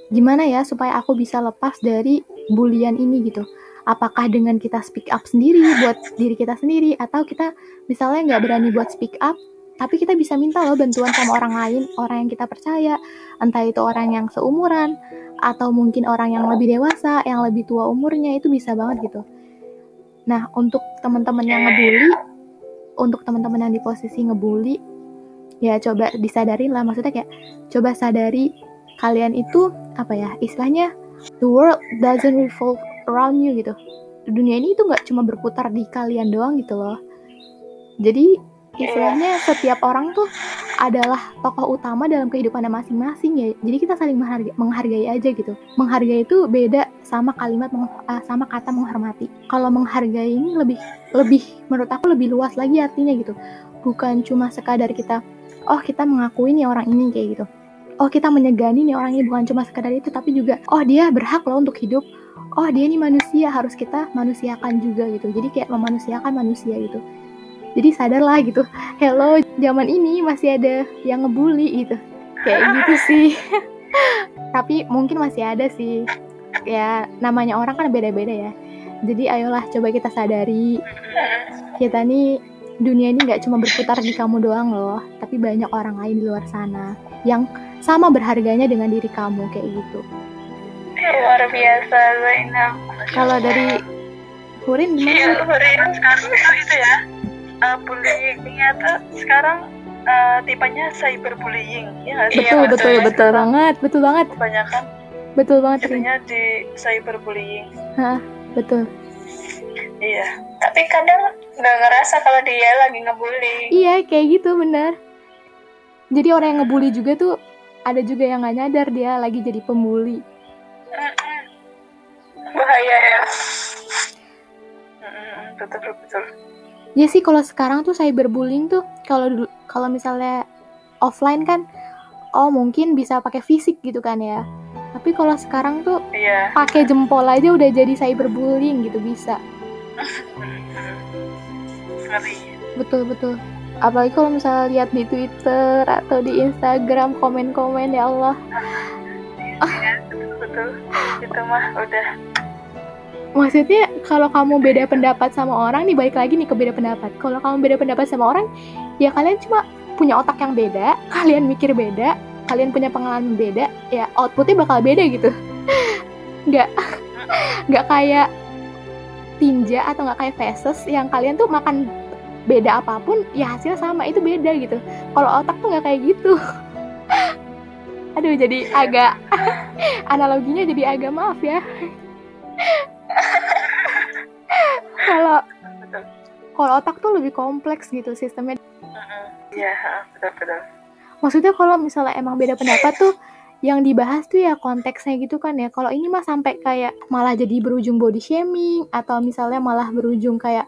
gimana ya supaya aku bisa lepas dari bulian ini gitu. Apakah dengan kita speak up sendiri buat diri kita sendiri atau kita misalnya nggak berani buat speak up tapi kita bisa minta loh bantuan sama orang lain orang yang kita percaya. Entah itu orang yang seumuran atau mungkin orang yang lebih dewasa yang lebih tua umurnya itu bisa banget gitu. Nah untuk teman-teman yang ngebully untuk teman-teman yang di posisi ngebully ya coba disadarin lah. Maksudnya kayak coba sadari kalian itu apa ya istilahnya the world doesn't revolve around you gitu. Dunia ini itu nggak cuma berputar di kalian doang gitu loh. Jadi istilahnya setiap orang tuh adalah tokoh utama dalam kehidupannya masing-masing ya. Jadi kita saling menghargai, menghargai aja gitu. Menghargai itu beda sama kalimat uh, sama kata menghormati. Kalau menghargai ini lebih lebih menurut aku lebih luas lagi artinya gitu. Bukan cuma sekadar kita oh kita mengakui nih orang ini kayak gitu. Oh kita menyegani nih orang ini bukan cuma sekadar itu tapi juga oh dia berhak loh untuk hidup. Oh dia ini manusia harus kita manusiakan juga gitu. Jadi kayak memanusiakan manusia gitu jadi sadarlah gitu. Hello zaman ini masih ada yang ngebully gitu. Kayak gitu sih. <laughs> Tapi mungkin masih ada sih. Ya namanya orang kan beda-beda ya. Jadi ayolah coba kita sadari. Kita nih dunia ini nggak cuma berputar di kamu doang loh. Tapi banyak orang lain di luar sana yang sama berharganya dengan diri kamu kayak gitu. Luar biasa Zainab. Kalau dari Hurin gimana? Iya, Hurin sekarang itu ya uh, bullyingnya tuh sekarang uh, tipenya cyberbullying. Ya betul iya, betul betul, betul banget betul banget. Kebanyakan betul banget tipenya di cyberbullying. Hah, betul. Iya tapi kadang nggak ngerasa kalau dia lagi ngebully. Iya kayak gitu bener. Jadi orang yang ngebully juga tuh ada juga yang nggak nyadar dia lagi jadi pembuli. Bahaya ya. Betul betul ya sih kalau sekarang tuh cyberbullying tuh kalau kalau misalnya offline kan oh mungkin bisa pakai fisik gitu kan ya. Tapi kalau sekarang tuh iya. pakai jempol aja udah jadi cyberbullying gitu bisa. Betul betul. Apalagi kalau misalnya lihat di Twitter atau di Instagram komen-komen ya Allah. Iya, betul betul. Itu mah udah maksudnya kalau kamu beda pendapat sama orang nih balik lagi nih ke beda pendapat. Kalau kamu beda pendapat sama orang ya kalian cuma punya otak yang beda <laughs> kalian mikir beda kalian punya pengalaman beda ya outputnya bakal beda gitu. <laughs> Nggak <laughs> nggak kayak tinja atau nggak kayak faces yang kalian tuh makan beda apa pun ya hasilnya sama itu beda gitu. Kalau otak tuh nggak kayak gitu. Aduh jadi agak analoginya jadi agak maaf ya kalau kalau otak tuh lebih kompleks gitu sistemnya. Iya betul betul. Maksudnya kalau misalnya emang beda pendapat tuh yang dibahas tuh ya konteksnya gitu kan ya. Kalau ini mah sampai kayak malah jadi berujung body shaming atau misalnya malah berujung kayak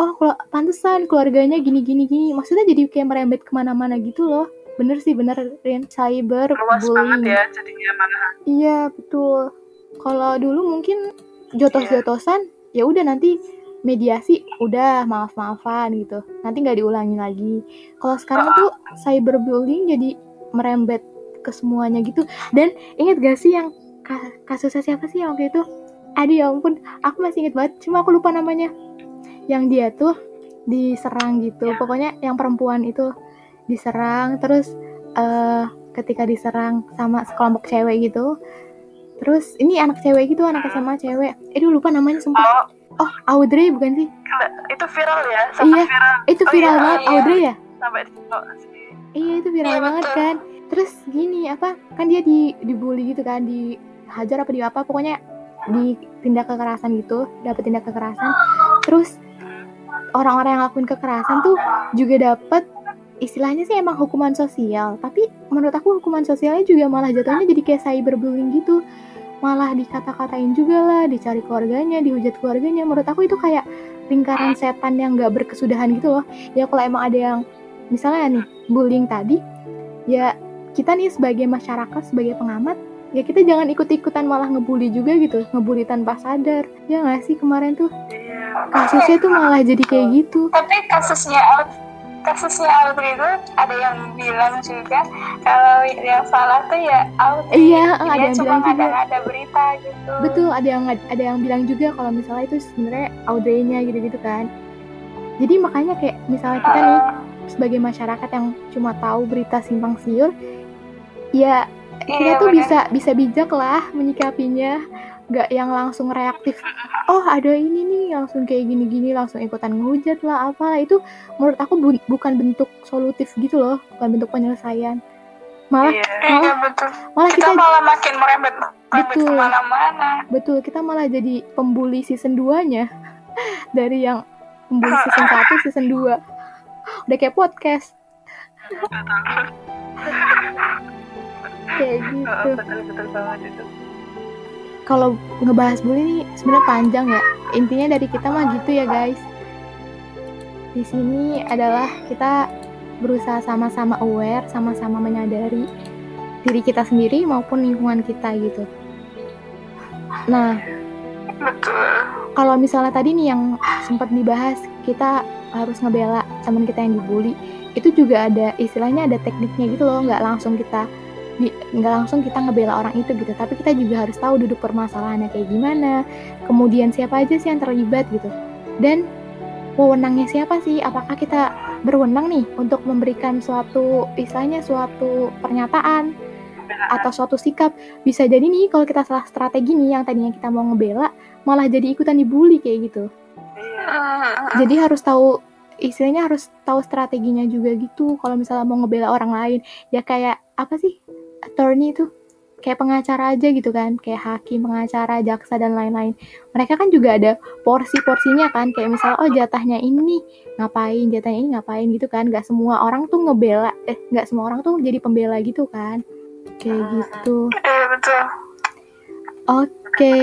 oh kalau pantesan keluarganya gini gini gini. Maksudnya jadi kayak merembet ke mana-mana gitu loh. Bener sih bener Rin. Cyber luas bullying. banget ya jadinya mana iya betul. Kalau dulu mungkin jotos-jotosan ya udah nanti mediasi udah maaf-maafan gitu. Nanti nggak diulangi lagi. Kalau sekarang tuh cyberbullying jadi merembet ke semuanya gitu. Dan inget gak sih yang kasusnya siapa sih yang waktu itu? Aduh ya ampun. Aku masih inget banget. Cuma aku lupa namanya. Yang dia tuh diserang gitu. Ya. pokoknya yang perempuan itu diserang. Terus uh, ketika diserang sama sekelompok cewek gitu Terus ini anak cewek gitu, anak SMA cewek. Eh, lupa namanya sumpah. Oh, oh Audrey bukan sih? Itu viral ya, iya, viral. Itu oh, viral iya, banget iya. Audrey ya? Sampai oh, Iya, itu viral iya, banget betul. kan. Terus gini apa? Kan dia di dibully gitu kan, dihajar apa di apa, pokoknya di tindak kekerasan gitu, dapat tindak kekerasan. Terus orang-orang yang lakuin kekerasan tuh juga dapat istilahnya sih emang hukuman sosial tapi menurut aku hukuman sosialnya juga malah jatuhnya jadi kayak cyberbullying gitu malah dikata-katain juga lah, dicari keluarganya, dihujat keluarganya. Menurut aku itu kayak lingkaran setan yang gak berkesudahan gitu loh. Ya kalau emang ada yang misalnya nih bullying tadi, ya kita nih sebagai masyarakat, sebagai pengamat, ya kita jangan ikut-ikutan malah ngebully juga gitu, ngebully tanpa sadar. Ya gak sih kemarin tuh? Iya. Kasusnya tuh malah jadi kayak gitu. Tapi kasusnya kasusnya Audrey itu ada yang bilang juga kalau yang salah tuh ya Audrey Iya, dia ada yang cuma bilang juga. ada berita gitu Betul, ada yang ada yang bilang juga kalau misalnya itu sebenarnya Audrey-nya gitu-gitu kan. Jadi makanya kayak misalnya kita nih sebagai masyarakat yang cuma tahu berita simpang siur, ya kita Iya, tuh bener. bisa bisa bijak lah menyikapinya, nggak yang langsung reaktif. Oh ada ini nih langsung kayak gini-gini langsung ikutan ngehujat lah apa itu menurut aku bu- bukan bentuk solutif gitu loh, bukan bentuk penyelesaian. Malah Iya. iya betul malah kita kita malah makin merembet merembet Betul. ke mana-mana Betul, kita malah jadi pembuli season 2-nya <laughs> dari yang pembuli season 1, season 2. Udah kayak podcast. kayak gitu. Betul betul banget itu. Kalau ngebahas bully nih sebenarnya panjang ya. Intinya dari kita mah gitu ya, guys. Di sini adalah kita berusaha sama-sama aware, sama-sama menyadari diri kita sendiri maupun lingkungan kita gitu. Nah, kalau misalnya tadi nih yang sempat dibahas kita harus ngebela teman kita yang dibully itu juga ada istilahnya ada tekniknya gitu loh nggak langsung kita nggak langsung kita ngebela orang itu gitu. Tapi kita juga harus tahu duduk permasalahannya kayak gimana. Kemudian siapa aja sih yang terlibat gitu. Dan wewenangnya siapa sih? Apakah kita berwenang nih untuk memberikan suatu istilahnya suatu pernyataan atau suatu sikap? Bisa jadi nih kalau kita salah strategi nih yang tadinya kita mau ngebela malah jadi ikutan dibully kayak gitu. Iya. jadi harus tahu istilahnya harus tahu strateginya juga gitu. Kalau misalnya mau ngebela orang lain ya kayak apa sih attorney itu kayak pengacara aja gitu kan kayak hakim pengacara jaksa dan lain-lain. Mereka kan juga ada porsi-porsinya kan kayak misalnya oh jatahnya ini ngapain jatahnya ini ngapain gitu kan. Nggak semua orang tuh ngebela eh nggak semua orang tuh jadi pembela gitu kan. Kayak gitu. Iya betul. Oke,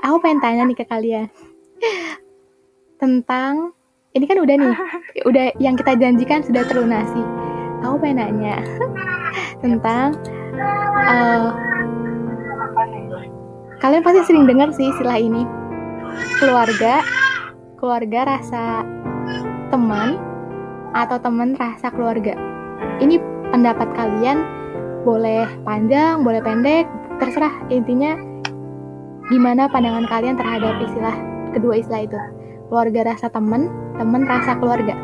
aku pengen tanya nih ke kalian <laughs> tentang ini kan udah nih, <laughs> udah yang kita janjikan sudah terlunasi. Aku pengen nanya <laughs> tentang eh, kalian pasti sering dengar sih istilah ini. Keluarga, keluarga rasa teman atau teman rasa keluarga. Ini pendapat kalian boleh panjang, boleh pendek, terserah. Intinya gimana pandangan kalian terhadap istilah kedua istilah itu? Keluarga rasa teman teman rasa keluarga.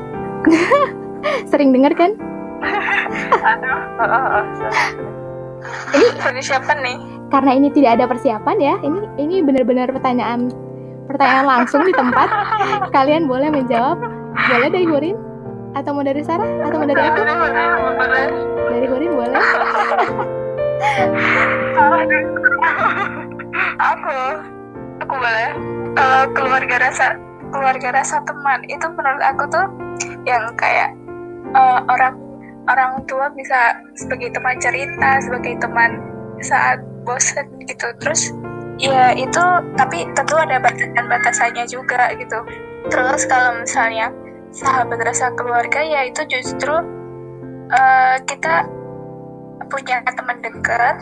<laughs> Sering dengar kan? <laughs> Aduh. Dari siapa nih? Karena ini tidak ada persiapan ya ini ini benar-benar pertanyaan pertanyaan langsung di tempat. <laughs> Kalian boleh menjawab boleh dari Hurin? Atau mau dari Sarah? Atau mau dari aku? Dari Hurin boleh. <laughs> Aku aku boleh. Kalau keluarga rasa keluarga rasa teman itu menurut aku tuh yang kayak eh, orang orang tua bisa sebagai teman cerita sebagai teman saat bosan gitu. Terus ya itu tapi tentu ada batasan-batasannya juga gitu. Terus kalau misalnya sahabat rasa keluarga ya itu justru eh, kita punya teman dekat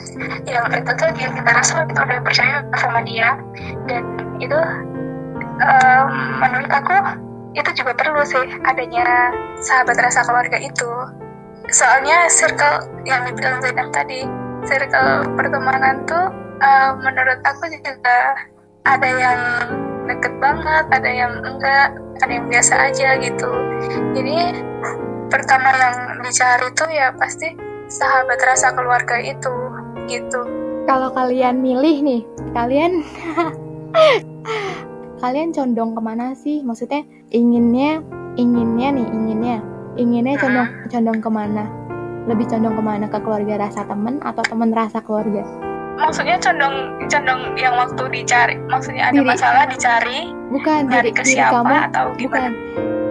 yang itu tuh yang kita rasa kita udah percaya sama dia. Dan itu em, menurut aku itu juga perlu sih adanya sahabat rasa keluarga itu soalnya circle yang dibilang Zainab tadi circle pertemanan tuh em, menurut aku juga ada yang deket banget ada yang enggak ada yang biasa aja gitu. Jadi pertama yang dicari tuh ya pasti sahabat rasa keluarga itu gitu. Kalau kalian milih nih kalian <laughs> kalian condong ke mana sih? Maksudnya inginnya inginnya nih inginnya inginnya condong condong ke mana lebih condong ke mana ke keluarga rasa temen atau temen rasa keluarga? Maksudnya condong condong yang waktu dicari maksudnya ada Diri. masalah dicari bukan dari diri, ke diri siapa kamu atau bukan. Gimana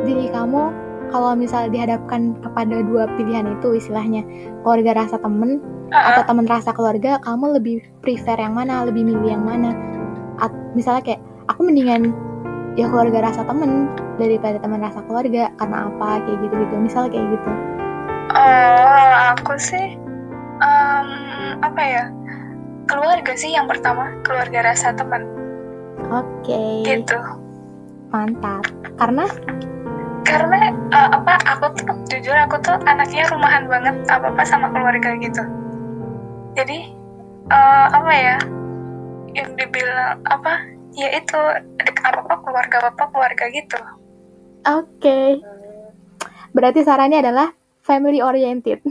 diri kamu kalau misalnya dihadapkan kepada dua pilihan itu istilahnya keluarga rasa temen Heeh. atau temen rasa keluarga kamu lebih prefer yang mana? Lebih milih yang mana? At- misalnya kayak aku mendingan ya keluarga rasa temen daripada teman rasa keluarga karena apa kayak gitu gitu misalnya kayak gitu. Oh aku sih em, apa ya keluarga sih yang pertama keluarga rasa teman oke. Gitu. Mantap. Karena? Karena uh, apa aku tuh jujur aku tuh anaknya rumahan banget apa apa sama keluarga gitu. Jadi uh, apa ya yang dibilang apa ya itu apa apa keluarga apa keluarga gitu oke okay. berarti sarannya adalah family oriented <laughs>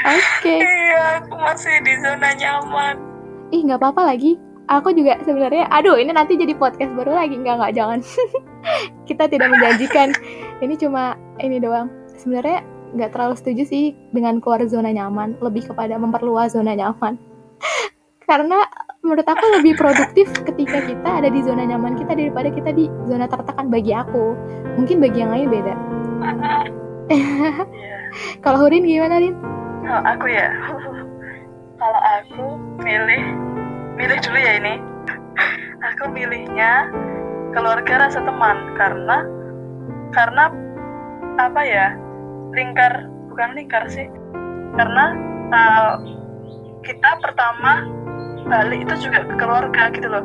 Oke. Okay. Iya, aku masih di zona nyaman. Ih, nggak apa-apa lagi. Aku juga sebenarnya, aduh, ini nanti jadi podcast baru lagi. Nggak, nggak, jangan. <laughs> Kita tidak menjanjikan. ini cuma ini doang. Sebenarnya nggak terlalu setuju sih dengan keluar zona nyaman. Lebih kepada memperluas zona nyaman. Karena menurut aku lebih produktif ketika kita ada di zona nyaman kita daripada kita di zona tertekan bagi aku. Mungkin bagi yang lain beda. <laughs> Kalau Hurin gimana, Rin? kalau aku ya kalau aku milih milih dulu ya ini aku milihnya keluarga rasa teman karena karena apa ya lingkar bukan lingkar sih karena uh, kita pertama balik itu juga ke keluarga gitu loh.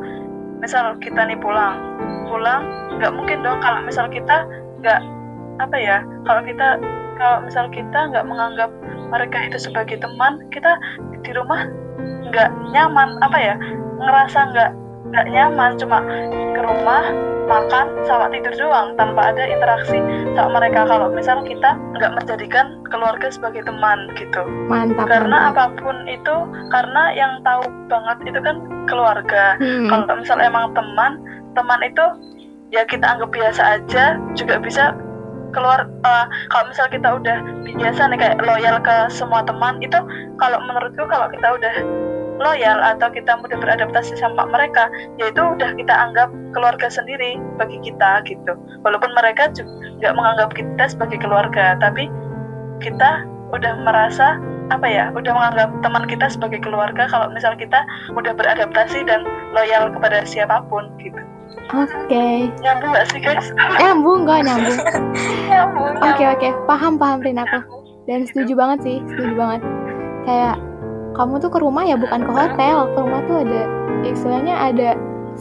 Misal kita nih pulang pulang nggak mungkin dong kalau misal kita nggak apa ya kalau kita kalau misal kita nggak menganggap mereka itu sebagai teman kita di rumah nggak nyaman apa ya ngerasa nggak nggak nyaman. Cuma ke rumah makan sama tidur doang tanpa ada interaksi sama mereka kalau misal kita nggak menjadikan keluarga sebagai teman gitu mantap karena mantap. apa pun itu karena yang tahu banget itu kan keluarga hmm. kalau misal emang teman teman itu ya kita anggap biasa aja juga bisa keluar uh, kalau misal kita udah biasa nih kayak loyal ke semua teman itu kalau menurutku kalau kita udah loyal atau kita mudah beradaptasi sama mereka yaitu udah kita anggap keluarga sendiri bagi kita gitu walaupun mereka juga nggak menganggap kita sebagai keluarga tapi kita udah merasa apa ya udah menganggap teman kita sebagai keluarga kalau misal kita udah beradaptasi dan loyal kepada siapa pun gitu Oke. Okay. Nyambung gak sih guys? Nyambung gak nyambung. <laughs> nyambung. Oke okay, oke, okay. paham paham Rin aku. Dan setuju banget sih, setuju banget. Kayak kamu tuh ke rumah ya bukan ke hotel, ke rumah tuh ada istilahnya ada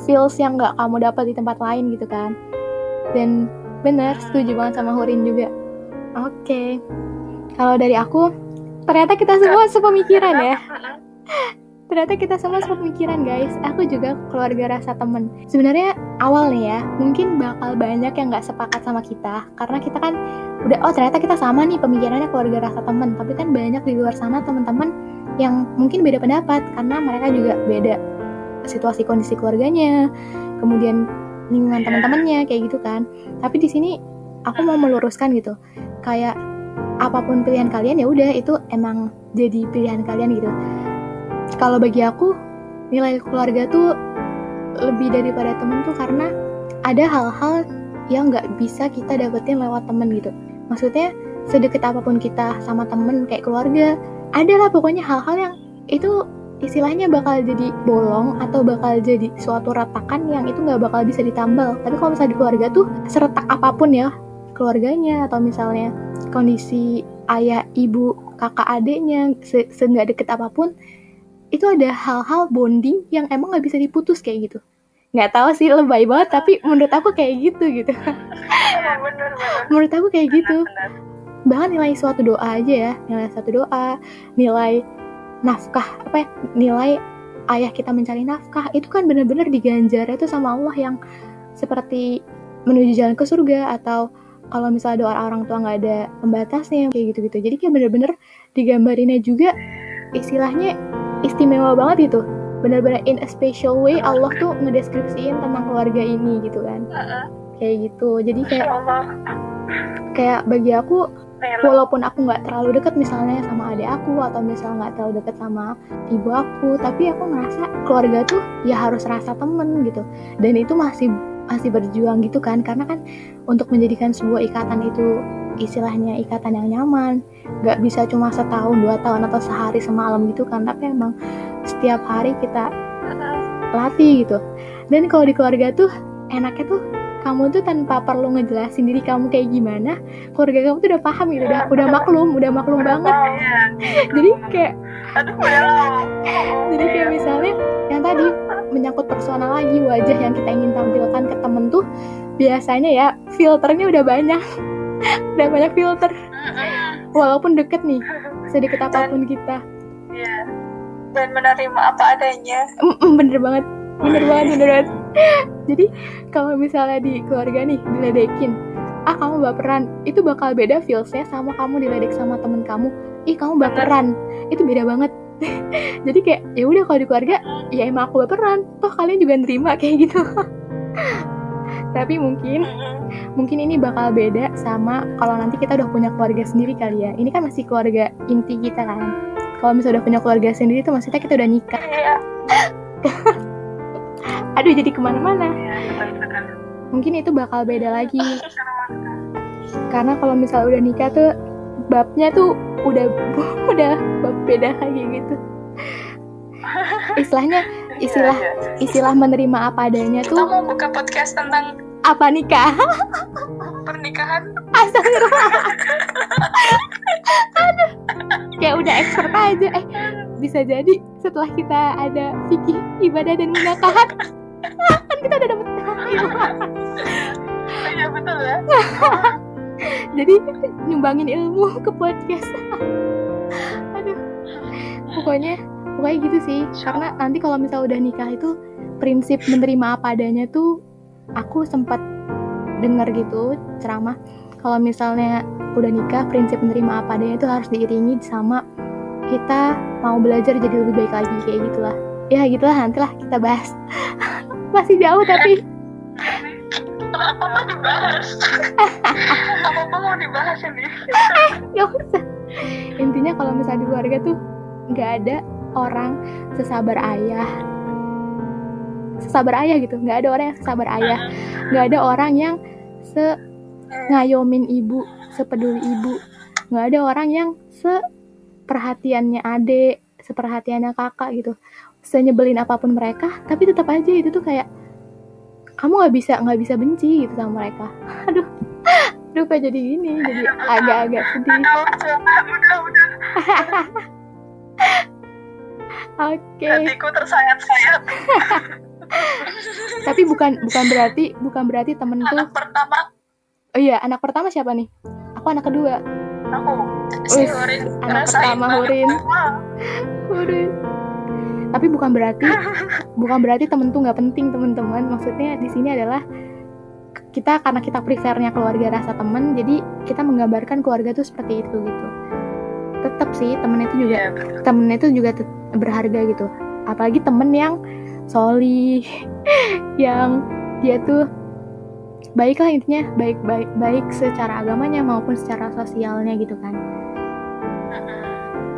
feels yang nggak kamu dapat di tempat lain gitu kan. Dan bener, setuju banget sama Hurin juga. Oke. Okay. Kalau dari aku, ternyata kita semua sepemikiran ya ternyata kita semua sepemikiran guys. Aku juga keluarga rasa temen. Sebenarnya awal nih ya mungkin bakal banyak yang nggak sepakat sama kita. Karena kita kan udah oh ternyata kita sama nih pemikirannya keluarga rasa temen. Tapi kan banyak di luar sana teman-teman yang mungkin beda pendapat. Karena mereka juga beda situasi kondisi keluarganya. Kemudian lingkungan iya. teman-temannya kayak gitu kan. Tapi di sini aku mau meluruskan gitu. Kayak apa pun pilihan kalian ya udah itu emang jadi pilihan kalian gitu kalau bagi aku nilai keluarga tuh lebih daripada temen tuh karena ada hal-hal yang nggak bisa kita dapetin lewat temen gitu. Maksudnya sedekat apa pun kita sama temen kayak keluarga adalah pokoknya hal-hal yang itu istilahnya bakal jadi bolong atau bakal jadi suatu retakan yang itu nggak bakal bisa ditambal. Tapi kalau misalnya di keluarga tuh seretak apa pun ya keluarganya atau misalnya kondisi ayah ibu kakak adiknya se, se deket apa pun itu ada hal-hal bonding yang emang nggak bisa diputus kayak gitu. Nggak tahu sih lebay banget tapi menurut aku kayak gitu gitu. Iya, menurut aku kayak gitu. bahkan nilai suatu doa aja ya nilai suatu doa nilai nafkah apa ya nilai ayah kita mencari nafkah itu kan bener-bener diganjar itu sama Allah yang seperti menuju jalan ke surga atau kalau misalnya doa orang tua nggak ada pembatasnya kayak gitu-gitu. Jadi kayak bener-bener digambarinnya juga istilahnya istimewa banget itu benar-benar in a special way Allah tuh ngedeskripsiin tentang keluarga ini gitu kan. Kayak gitu. Jadi kayak kayak bagi aku walaupun aku nggak terlalu deket misalnya sama adik aku atau misalnya nggak terlalu deket sama ibu aku tapi aku ngerasa keluarga tuh ya harus rasa temen gitu. Dan itu masih masih berjuang gitu kan. Karena kan untuk menjadikan sebuah ikatan itu istilahnya ikatan yang nyaman. Nggak bisa cuma setahun dua tahun atau sehari semalam gitu kan. Tapi emang setiap hari kita latih gitu. Dan kalau di keluarga tuh enaknya tuh kamu tuh tanpa perlu ngejelasin diri kamu kayak gimana keluarga kamu tuh udah paham gitu. Udah udah maklum udah maklum banget. jadi kayak aduh ya jadi kayak misalnya yang tadi menyangkut personal lagi wajah yang kita ingin tampilkan ke temen tuh biasanya ya filternya udah banyak udah banyak filter. Walaupun deket nih <laughs> sedekat apa pun kita. Iya. Dan menerima apa adanya. Mm, mm, bener banget. Bener banget bener banget. <laughs> Jadi kalau misalnya di keluarga nih diledekin ah kamu baperan. Itu bakal beda feelsnya sama kamu diledek sama temen kamu. Ih kamu baperan. Itu beda banget. <laughs> Jadi kayak ya udah kalau di keluarga ya emang aku baperan. Toh kalian juga nerima kayak gitu tapi mungkin mungkin ini bakal beda sama kalau nanti kita udah punya keluarga sendiri kali ya. Ini kan masih keluarga inti kita kan. Kalau misalnya udah punya keluarga sendiri itu maksudnya kita udah nikah. Iya. <laughs> aduh jadi ke mana-mana. Iya, mungkin itu bakal beda lagi. Karena kalau misalnya udah nikah tuh babnya tuh udah <laughs> udah bab beda lagi gitu. <laughs> Istilahnya istilah Iya, iya. istilah menerima apa adanya Kita tuh mau buka podcast tentang apa nikah pernikahan. Astagfirullah Aduh kayak udah expert aja eh bisa jadi setelah kita ada fikih ibadah dan munakahat kan kita udah dapet Iya betul ya. jadi nyumbangin ilmu ke podcast aduh pokoknya pokoknya gitu sih. Karena nanti kalau misal udah nikah itu prinsip menerima apa adanya tuh aku sempat dengar gitu ceramah. Kalau misalnya udah nikah prinsip menerima apa adanya itu harus diiringi sama kita mau belajar jadi lebih baik lagi kayak gitulah. Ya gitulah nantilah kita bahas. <laughs> Masih jauh tapi. Apa mau dibahas? <laughs> apa apa mau dibahas ini? usah. Intinya kalau misalnya di keluarga tuh nggak ada orang sesabar ayah. Sesabar ayah gitu nggak ada orang yang sesabar ayah. Nggak ada orang yang se ngayomin ibu sepeduli ibu. Nggak ada orang yang seperhatiannya adek seperhatiannya kakak gitu. Senyebelin apa pun mereka tapi tetap aja itu tuh kayak kamu nggak bisa nggak bisa benci gitu sama mereka. <laughs> Aduh aduh kayak jadi gini? Jadi agak-agak sedih. Udah, udah, <laughs> oke Hatiku tersayat-sayat. tapi bukan bukan berarti bukan berarti temen tuh Anak pertama oh iya anak pertama siapa nih aku anak kedua aku si Hurin anak pertama. Hurin. Udah. tapi bukan berarti <laughs> bukan berarti temen tuh nggak penting teman-teman maksudnya di sini adalah kita karena kita prefernya keluarga rasa temen jadi kita menggambarkan keluarga tuh seperti itu gitu tetap sih temen itu juga Iya, betul. temen itu juga berharga gitu. Apalagi temen yang soli <laughs> yang dia tuh baik lah intinya baik baik baik secara agamanya maupun secara sosialnya gitu kan.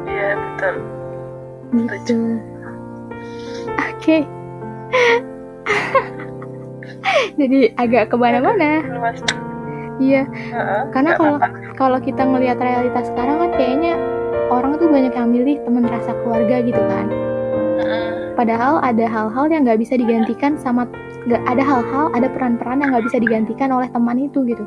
Iya betul. gitu. Oke. <laughs> Jadi agak ke mana-mana iya Heeh, Karena kalau-. Kalau kita ngelihat realitas sekarang kan kayaknya orang tuh banyak yang milih temen rasa keluarga gitu kan. Heeh. padahal ada hal-hal yang nggak bisa digantikan sama nggak ada hal-hal ada peran-peran yang nggak bisa digantikan oleh teman itu gitu.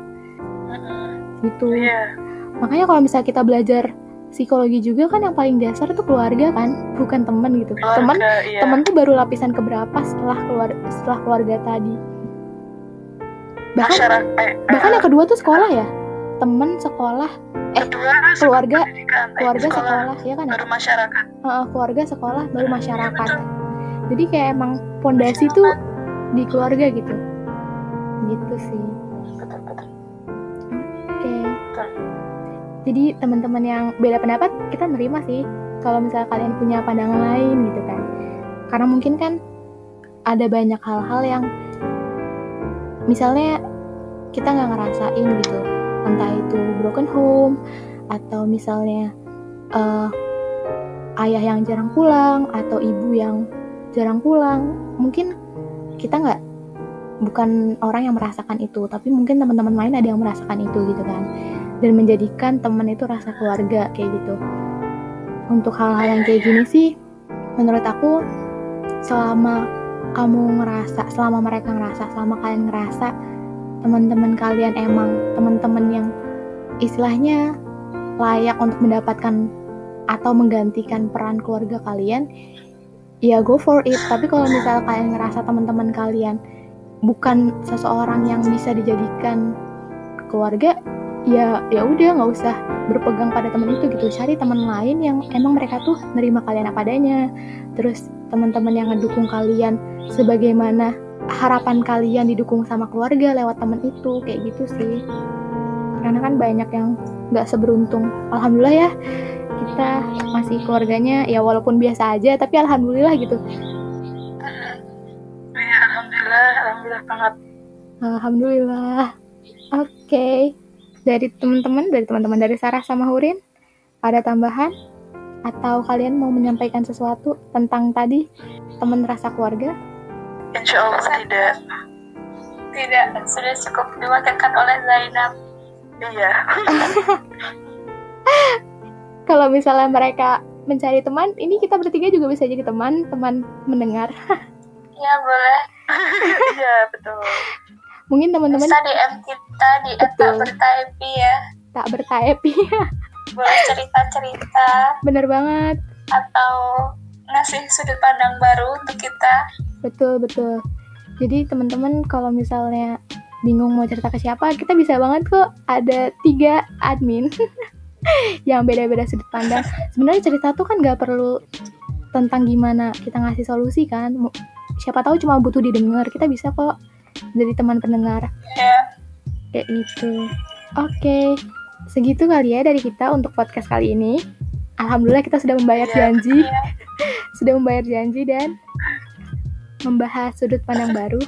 Gitu. Iya. makanya kalau misalnya kita belajar psikologi juga kan yang paling dasar tuh keluarga kan bukan teman gitu. Teman Keluarga, iya. teman tuh baru lapisan keberapa setelah keluar setelah keluarga tadi? Bahkan masyarakat eh, bahkan yang kedua tuh sekolah ya teman sekolah eh, kedua keluarga keluarga sekolah, sekolah ya kan ya? baru masyarakat. Heeh, keluarga sekolah baru Iya, masyarakat. betul. jadi kayak emang pondasi tuh di keluarga gitu. Gitu sih. Betul betul. Oke. Jadi teman-teman yang beda pendapat kita nerima sih kalau misalnya kalian punya pandangan lain gitu kan. Karena mungkin kan ada banyak hal-hal yang misalnya kita nggak ngerasain gitu entah itu broken home atau misalnya eh, ayah yang jarang pulang atau ibu yang jarang pulang mungkin kita nggak bukan orang yang merasakan itu tapi mungkin teman-teman lain ada yang merasakan itu gitu kan. Dan menjadikan teman itu rasa keluarga kayak gitu. Untuk hal-hal yang kayak gini sih menurut aku selama kamu ngerasa selama mereka ngerasa selama kalian ngerasa teman-teman kalian emang teman-teman yang istilahnya layak untuk mendapatkan atau menggantikan peran keluarga kalian, ya go for it. Tapi kalau misal kalian ngerasa teman-teman kalian bukan seseorang yang bisa dijadikan keluarga ya ya udah nggak usah berpegang pada teman itu gitu. Cari teman lain yang emang mereka tuh nerima kalian apa adanya. Terus teman-teman yang ngedukung kalian sebagaimana harapan kalian didukung sama keluarga lewat teman itu kayak gitu sih. Karena kan banyak yang nggak seberuntung. Alhamdulillah ya kita masih keluarganya ya walaupun biasa aja tapi alhamdulillah gitu. Ya alhamdulillah alhamdulillah banget. Alhamdulillah. Oke. Dari teman-teman dari teman-teman dari Sarah sama Hurin ada tambahan? Atau kalian mau menyampaikan sesuatu tentang tadi teman rasa keluarga insya Allah tidak. Tidak sudah cukup diwakilkan oleh Zainab. Iya. <laughs> Kalau misalnya mereka mencari teman ini kita bertiga juga bisa jadi teman teman mendengar. <laughs> Ya boleh. <laughs> Iya betul. Mungkin teman-teman bisa DM kita di Betul. bertaipi ya. Tak bertaepi boleh cerita-cerita. Bener banget. Atau ngasih sudut pandang baru untuk kita. Betul betul. Jadi teman-teman kalau misalnya bingung mau cerita ke siapa kita bisa banget kok ada tiga admin <laughs> yang beda-beda sudut pandang. Sebenarnya cerita tuh kan nggak perlu tentang gimana kita ngasih solusi kan. Siapa tahu cuma butuh didengar kita bisa kok dari teman pendengar. Ya kayak gitu. Oke segitu kali ya dari kita untuk podcast kali ini. Alhamdulillah kita sudah membayar Iya, janji. ya sudah membayar janji dan membahas sudut pandang baru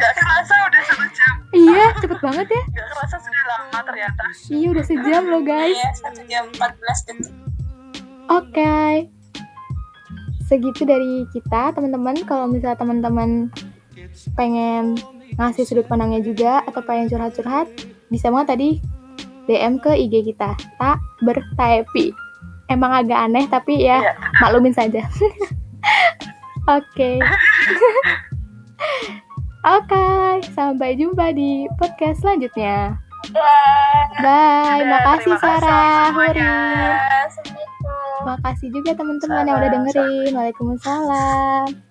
Gak kerasa udah satu jam iya cepet banget ya Gak kerasa sudah lama ternyata iya udah sejam loh guys iya satu jam 14 detik Oke. Segitu dari kita, teman-teman. Kalau misalnya teman-teman pengen ngasih sudut pandangnya juga atau pengen curhat-curhat, bisa banget tadi DM ke IG kita. Tak bertaepi. Emang agak aneh tapi ya Iya. maklumin saja. <laughs> Oke. <laughs> Oke, sampai jumpa di podcast selanjutnya. Bye, Dadah, makasih Sarah. Assalamualaikum Makasih juga teman-teman yang udah dengerin. Waalaikumsalam.